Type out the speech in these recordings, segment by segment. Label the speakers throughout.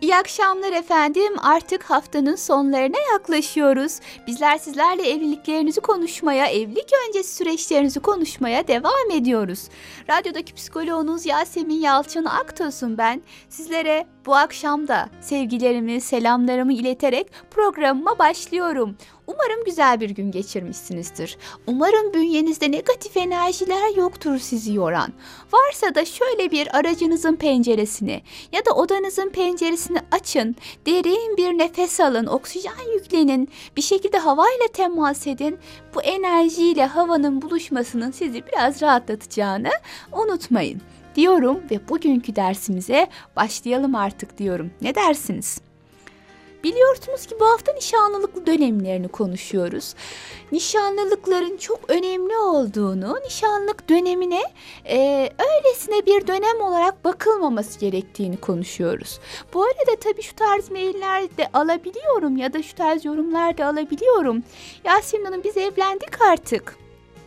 Speaker 1: İyi akşamlar efendim. Artık haftanın sonlarına yaklaşıyoruz. Bizler sizlerle evliliklerinizi konuşmaya, evlilik öncesi süreçlerinizi konuşmaya devam ediyoruz. Radyodaki psikoloğunuz Yasemin Yalçın Aktos'un ben. Sizlere bu akşam da sevgilerimi, selamlarımı ileterek programıma başlıyorum. Umarım güzel bir gün geçirmişsinizdir. Umarım bünyenizde negatif enerjiler yoktur sizi yoran. Varsa da şöyle bir aracınızın penceresini ya da odanızın penceresini açın. Derin bir nefes alın, oksijen yüklenin. Bir şekilde havayla temas edin. Bu enerjiyle havanın buluşmasının sizi biraz rahatlatacağını unutmayın diyorum ve bugünkü dersimize başlayalım artık diyorum. Ne dersiniz? Biliyorsunuz ki bu hafta nişanlılık dönemlerini konuşuyoruz. Nişanlılıkların çok önemli olduğunu, nişanlık dönemine e, öylesine bir dönem olarak bakılmaması gerektiğini konuşuyoruz. Bu arada tabii şu tarz mailler de alabiliyorum ya da şu tarz yorumlar da alabiliyorum. Yasemin Hanım biz evlendik artık.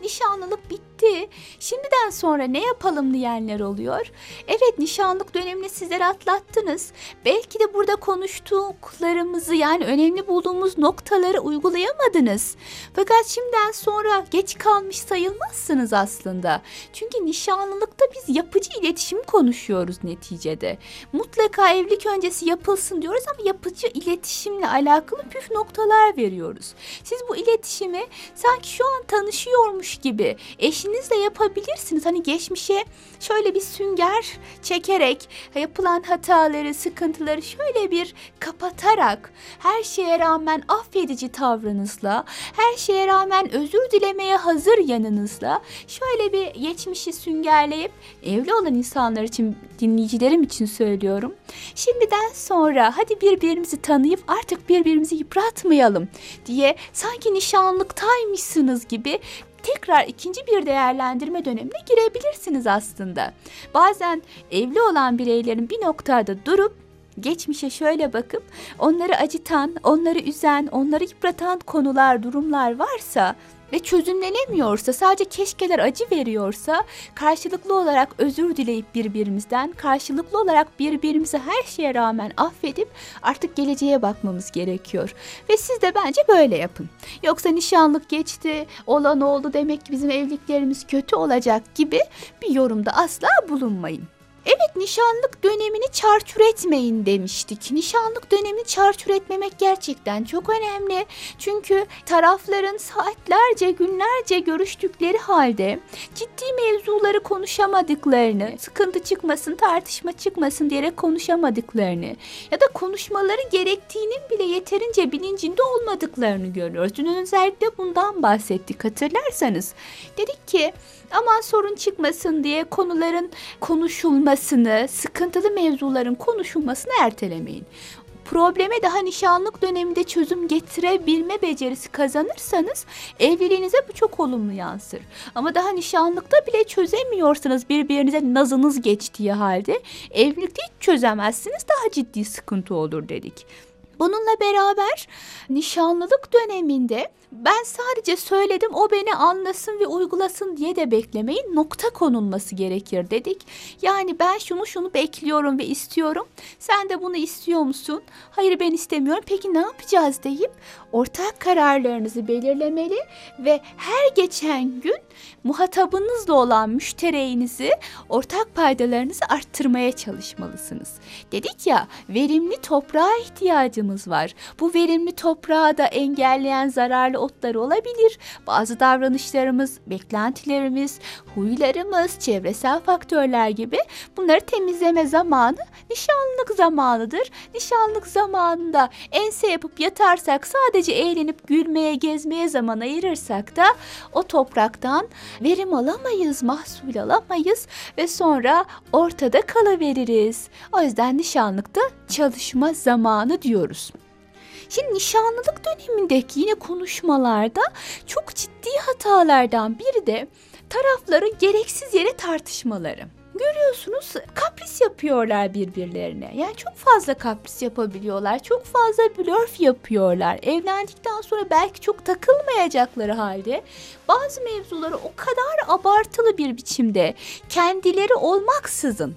Speaker 1: Nişanlılık bitti bitti. Şimdiden sonra ne yapalım diyenler oluyor. Evet nişanlık dönemini sizler atlattınız. Belki de burada konuştuklarımızı yani önemli bulduğumuz noktaları uygulayamadınız. Fakat şimdiden sonra geç kalmış sayılmazsınız aslında. Çünkü nişanlılıkta biz yapıcı iletişim konuşuyoruz neticede. Mutlaka evlilik öncesi yapılsın diyoruz ama yapıcı iletişimle alakalı püf noktalar veriyoruz. Siz bu iletişimi sanki şu an tanışıyormuş gibi eşiniz elinizle yapabilirsiniz. Hani geçmişe şöyle bir sünger çekerek yapılan hataları, sıkıntıları şöyle bir kapatarak her şeye rağmen affedici tavrınızla, her şeye rağmen özür dilemeye hazır yanınızla şöyle bir geçmişi süngerleyip evli olan insanlar için, dinleyicilerim için söylüyorum. Şimdiden sonra hadi birbirimizi tanıyıp artık birbirimizi yıpratmayalım diye sanki nişanlıktaymışsınız gibi tekrar ikinci bir değerlendirme dönemine girebilirsiniz aslında. Bazen evli olan bireylerin bir noktada durup geçmişe şöyle bakıp onları acıtan, onları üzen, onları yıpratan konular, durumlar varsa ve çözümlenemiyorsa, sadece keşkeler acı veriyorsa karşılıklı olarak özür dileyip birbirimizden, karşılıklı olarak birbirimizi her şeye rağmen affedip artık geleceğe bakmamız gerekiyor. Ve siz de bence böyle yapın. Yoksa nişanlık geçti, olan oldu demek ki bizim evliliklerimiz kötü olacak gibi bir yorumda asla bulunmayın. Evet nişanlık dönemini çarçur etmeyin demiştik. Nişanlık dönemini çarçur etmemek gerçekten çok önemli. Çünkü tarafların saatlerce günlerce görüştükleri halde ciddi mevzuları konuşamadıklarını, sıkıntı çıkmasın, tartışma çıkmasın diyerek konuşamadıklarını ya da konuşmaları gerektiğinin bile yeterince bilincinde olmadıklarını görüyoruz. Dün özellikle bundan bahsettik hatırlarsanız. Dedik ki aman sorun çıkmasın diye konuların konuşulmasını, sıkıntılı mevzuların konuşulmasını ertelemeyin probleme daha nişanlık döneminde çözüm getirebilme becerisi kazanırsanız evliliğinize bu çok olumlu yansır. Ama daha nişanlıkta bile çözemiyorsanız birbirinize nazınız geçtiği halde evlilikte hiç çözemezsiniz daha ciddi sıkıntı olur dedik. Bununla beraber nişanlılık döneminde ben sadece söyledim o beni anlasın ve uygulasın diye de beklemeyin. Nokta konulması gerekir dedik. Yani ben şunu şunu bekliyorum ve istiyorum. Sen de bunu istiyor musun? Hayır ben istemiyorum. Peki ne yapacağız deyip ortak kararlarınızı belirlemeli ve her geçen gün muhatabınızla olan müştereğinizi, ortak paydalarınızı arttırmaya çalışmalısınız. Dedik ya verimli toprağa ihtiyacımız var. Bu verimli toprağı da engelleyen zararlı otlar olabilir. Bazı davranışlarımız, beklentilerimiz, huylarımız, çevresel faktörler gibi bunları temizleme zamanı nişanlık zamanıdır. Nişanlık zamanında ense yapıp yatarsak sadece eğlenip gülmeye, gezmeye zaman ayırırsak da o topraktan verim alamayız, mahsul alamayız ve sonra ortada kalaveririz. O yüzden nişanlıkta çalışma zamanı diyoruz. Şimdi nişanlılık dönemindeki yine konuşmalarda çok ciddi hatalardan biri de tarafların gereksiz yere tartışmaları. görüyorsunuz kapris yapıyorlar birbirlerine. Yani çok fazla kapris yapabiliyorlar. Çok fazla blörf yapıyorlar. Evlendikten sonra belki çok takılmayacakları halde bazı mevzuları o kadar abartılı bir biçimde kendileri olmaksızın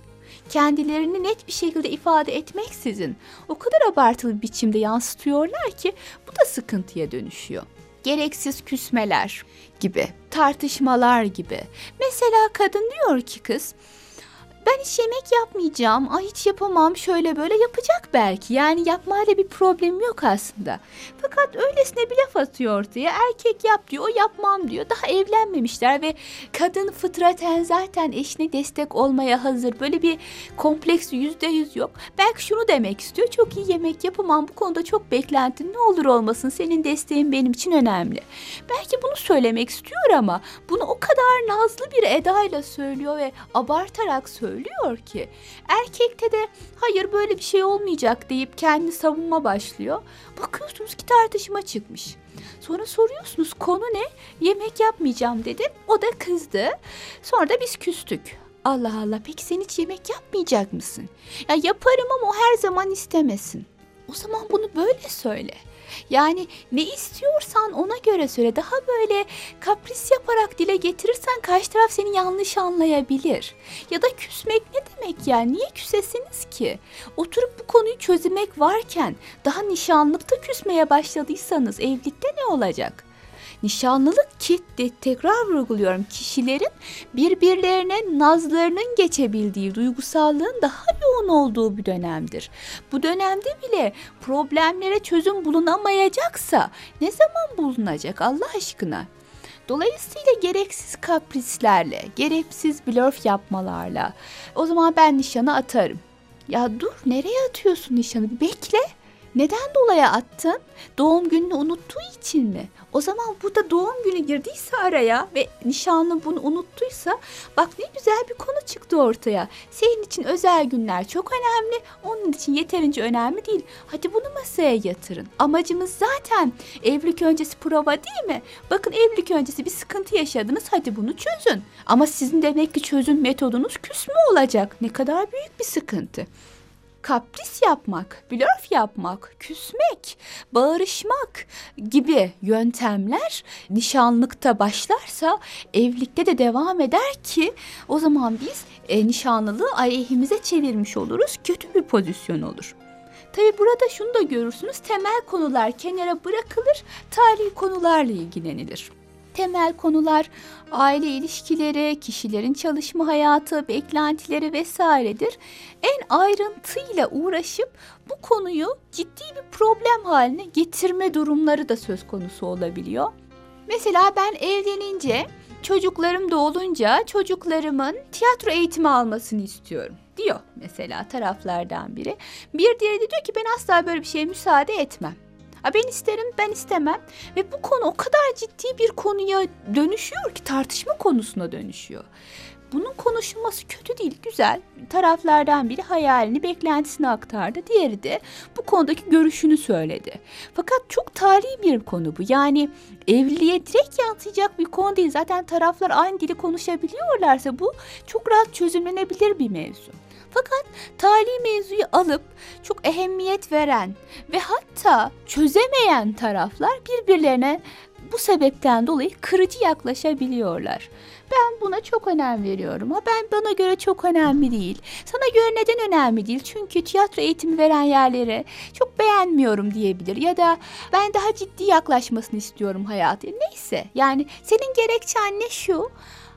Speaker 1: kendilerini net bir şekilde ifade etmeksizin o kadar abartılı bir biçimde yansıtıyorlar ki bu da sıkıntıya dönüşüyor. Gereksiz küsmeler gibi, tartışmalar gibi. Mesela kadın diyor ki kız, ben hiç yemek yapmayacağım, ay hiç yapamam şöyle böyle yapacak belki. Yani yapmayla bir problem yok aslında. Fakat öylesine bir laf atıyor ortaya. Erkek yap diyor, o yapmam diyor. Daha evlenmemişler ve kadın fıtraten zaten eşine destek olmaya hazır. Böyle bir kompleks yüzde yüz yok. Belki şunu demek istiyor. Çok iyi yemek yapamam. Bu konuda çok beklentin ne olur olmasın. Senin desteğin benim için önemli. Belki bunu söylemek istiyor ama bunu o kadar nazlı bir edayla söylüyor ve abartarak söylüyor ki erkekte de hayır böyle bir şey olmayacak deyip kendi savunma başlıyor. Bakıyorsunuz ki tartışma çıkmış. Sonra soruyorsunuz konu ne? Yemek yapmayacağım dedim. O da kızdı. Sonra da biz küstük. Allah Allah peki sen hiç yemek yapmayacak mısın? Ya yaparım ama o her zaman istemesin. O zaman bunu böyle söyle. Yani ne istiyorsan ona göre söyle. Daha böyle kapris yaparak dile getirirsen karşı taraf seni yanlış anlayabilir. Ya da küsmek ne demek ya? Niye küsesiniz ki? Oturup bu konuyu çözmek varken daha nişanlıkta küsmeye başladıysanız evlilikte ne olacak? Nişanlılık ki tekrar vurguluyorum kişilerin birbirlerine nazlarının geçebildiği, duygusallığın daha yoğun olduğu bir dönemdir. Bu dönemde bile problemlere çözüm bulunamayacaksa ne zaman bulunacak Allah aşkına? Dolayısıyla gereksiz kaprislerle, gereksiz blöf yapmalarla o zaman ben nişanı atarım. Ya dur nereye atıyorsun nişanı? Bekle. Neden dolayı attın? Doğum gününü unuttuğu için mi? O zaman burada doğum günü girdiyse araya ve nişanlı bunu unuttuysa bak ne güzel bir konu çıktı ortaya. Senin için özel günler çok önemli, onun için yeterince önemli değil. Hadi bunu masaya yatırın. Amacımız zaten evlilik öncesi prova değil mi? Bakın evlilik öncesi bir sıkıntı yaşadınız hadi bunu çözün. Ama sizin demek ki çözüm metodunuz küsme olacak. Ne kadar büyük bir sıkıntı kapris yapmak, blöf yapmak, küsmek, bağırışmak gibi yöntemler nişanlıkta başlarsa evlilikte de devam eder ki o zaman biz e, nişanlılığı aleyhimize çevirmiş oluruz. Kötü bir pozisyon olur. Tabi burada şunu da görürsünüz temel konular kenara bırakılır, tarihi konularla ilgilenilir temel konular aile ilişkileri, kişilerin çalışma hayatı, beklentileri vesairedir. En ayrıntıyla uğraşıp bu konuyu ciddi bir problem haline getirme durumları da söz konusu olabiliyor. Mesela ben evlenince, çocuklarım da olunca çocuklarımın tiyatro eğitimi almasını istiyorum diyor mesela taraflardan biri. Bir diğeri de diyor ki ben asla böyle bir şeye müsaade etmem. Ha ben isterim, ben istemem ve bu konu o kadar ciddi bir konuya dönüşüyor ki tartışma konusuna dönüşüyor. Bunun konuşulması kötü değil, güzel. Taraflardan biri hayalini, beklentisini aktardı. Diğeri de bu konudaki görüşünü söyledi. Fakat çok tarihi bir konu bu. Yani evliliğe direkt yansıyacak bir konu değil. Zaten taraflar aynı dili konuşabiliyorlarsa bu çok rahat çözümlenebilir bir mevzu. Fakat tali mevzuyu alıp çok ehemmiyet veren ve hatta çözemeyen taraflar birbirlerine bu sebepten dolayı kırıcı yaklaşabiliyorlar. Ben buna çok önem veriyorum. Ha ben bana göre çok önemli değil. Sana göre neden önemli değil? Çünkü tiyatro eğitimi veren yerleri çok beğenmiyorum diyebilir. Ya da ben daha ciddi yaklaşmasını istiyorum hayatı. Neyse yani senin gerekçen ne şu?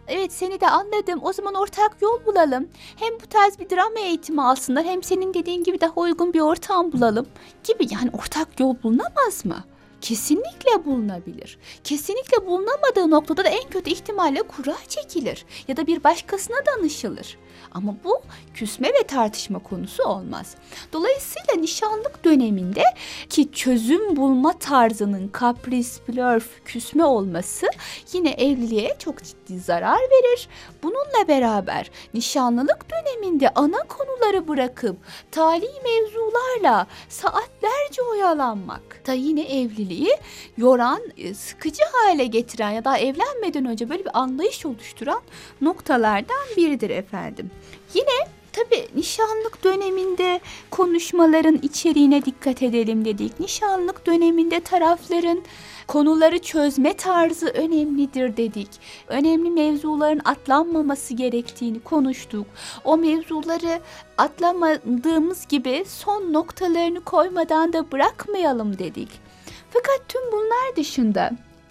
Speaker 1: Evet seni de anladım. O zaman ortak yol bulalım. Hem bu tarz bir drama eğitimi alsınlar hem senin dediğin gibi daha uygun bir ortam bulalım gibi yani ortak yol bulunamaz mı? Kesinlikle bulunabilir. Kesinlikle bulunamadığı noktada da en kötü ihtimalle kura çekilir ya da bir başkasına danışılır. Ama bu küsme ve tartışma konusu olmaz. Dolayısıyla nişanlık döneminde ki çözüm bulma tarzının kapris, blörf, küsme olması yine evliliğe çok ciddi zarar verir. Bununla beraber nişanlılık döneminde ana konuları bırakıp tali mevzularla saatler saatlerce oyalanmak da yine evliliği yoran, e, sıkıcı hale getiren ya da evlenmeden önce böyle bir anlayış oluşturan noktalardan biridir efendim. Yine tabii nişanlık döneminde konuşmaların içeriğine dikkat edelim dedik. Nişanlık döneminde tarafların konuları çözme tarzı önemlidir dedik. Önemli mevzuların atlanmaması gerektiğini konuştuk. O mevzuları atlamadığımız gibi son noktalarını koymadan da bırakmayalım dedik. Fakat tüm bunlar dışında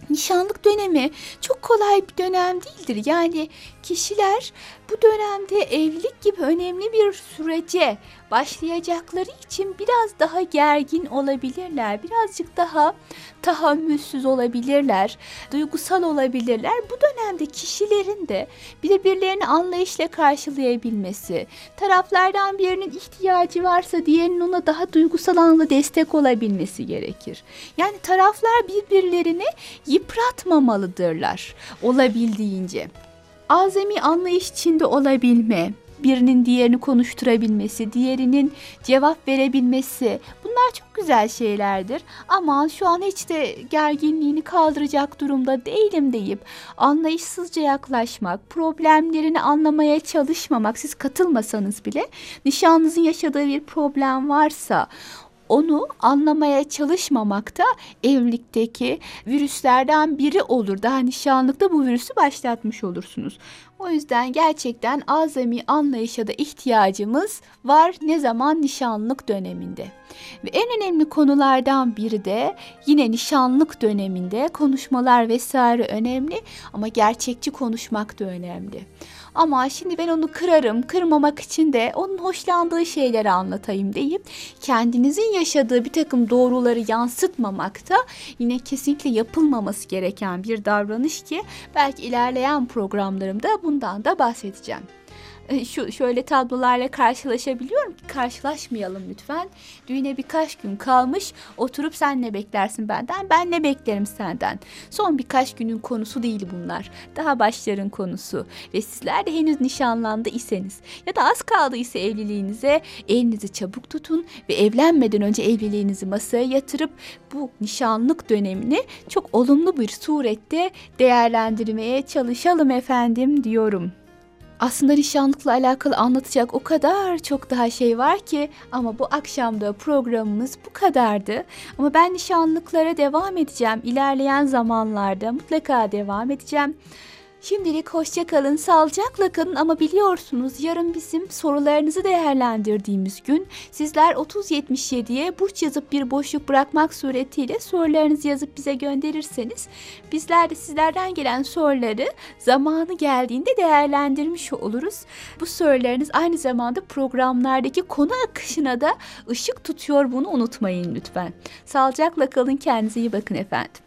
Speaker 1: nişanlık dönemi çok kolay bir dönem değildir. Yani kişiler bu dönemde evlilik gibi önemli bir sürece başlayacakları için biraz daha gergin olabilirler. Birazcık daha tahammülsüz olabilirler. Duygusal olabilirler. Bu dönemde kişilerin de birbirlerini anlayışla karşılayabilmesi, taraflardan birinin ihtiyacı varsa diğerinin ona daha duygusal anlamda destek olabilmesi gerekir. Yani taraflar birbirlerini yıpratmamalıdırlar olabildiğince. Azami anlayış içinde olabilme, birinin diğerini konuşturabilmesi, diğerinin cevap verebilmesi bunlar çok güzel şeylerdir. Ama şu an hiç de gerginliğini kaldıracak durumda değilim deyip anlayışsızca yaklaşmak, problemlerini anlamaya çalışmamak, siz katılmasanız bile nişanlınızın yaşadığı bir problem varsa onu anlamaya çalışmamak da evlilikteki virüslerden biri olur. Daha nişanlıkta bu virüsü başlatmış olursunuz. O yüzden gerçekten azami anlayışa da ihtiyacımız var ne zaman nişanlık döneminde. Ve en önemli konulardan biri de yine nişanlık döneminde konuşmalar vesaire önemli ama gerçekçi konuşmak da önemli. Ama şimdi ben onu kırarım, kırmamak için de onun hoşlandığı şeyleri anlatayım deyip kendinizin yaşadığı bir takım doğruları yansıtmamak da yine kesinlikle yapılmaması gereken bir davranış ki belki ilerleyen programlarımda bundan da bahsedeceğim şu şöyle tablolarla karşılaşabiliyorum karşılaşmayalım lütfen. Düğüne birkaç gün kalmış. Oturup sen ne beklersin benden? Ben ne beklerim senden? Son birkaç günün konusu değil bunlar. Daha başların konusu. Ve sizler de henüz nişanlandı iseniz ya da az kaldıysa evliliğinize elinizi çabuk tutun ve evlenmeden önce evliliğinizi masaya yatırıp bu nişanlık dönemini çok olumlu bir surette değerlendirmeye çalışalım efendim diyorum. Aslında nişanlıkla alakalı anlatacak o kadar çok daha şey var ki ama bu akşamda programımız bu kadardı. Ama ben nişanlıklara devam edeceğim. İlerleyen zamanlarda mutlaka devam edeceğim. Şimdilik hoşça kalın, sağlıcakla kalın ama biliyorsunuz yarın bizim sorularınızı değerlendirdiğimiz gün sizler 3077'ye burç yazıp bir boşluk bırakmak suretiyle sorularınızı yazıp bize gönderirseniz bizler de sizlerden gelen soruları zamanı geldiğinde değerlendirmiş oluruz. Bu sorularınız aynı zamanda programlardaki konu akışına da ışık tutuyor bunu unutmayın lütfen. Sağlıcakla kalın, kendinize iyi bakın efendim.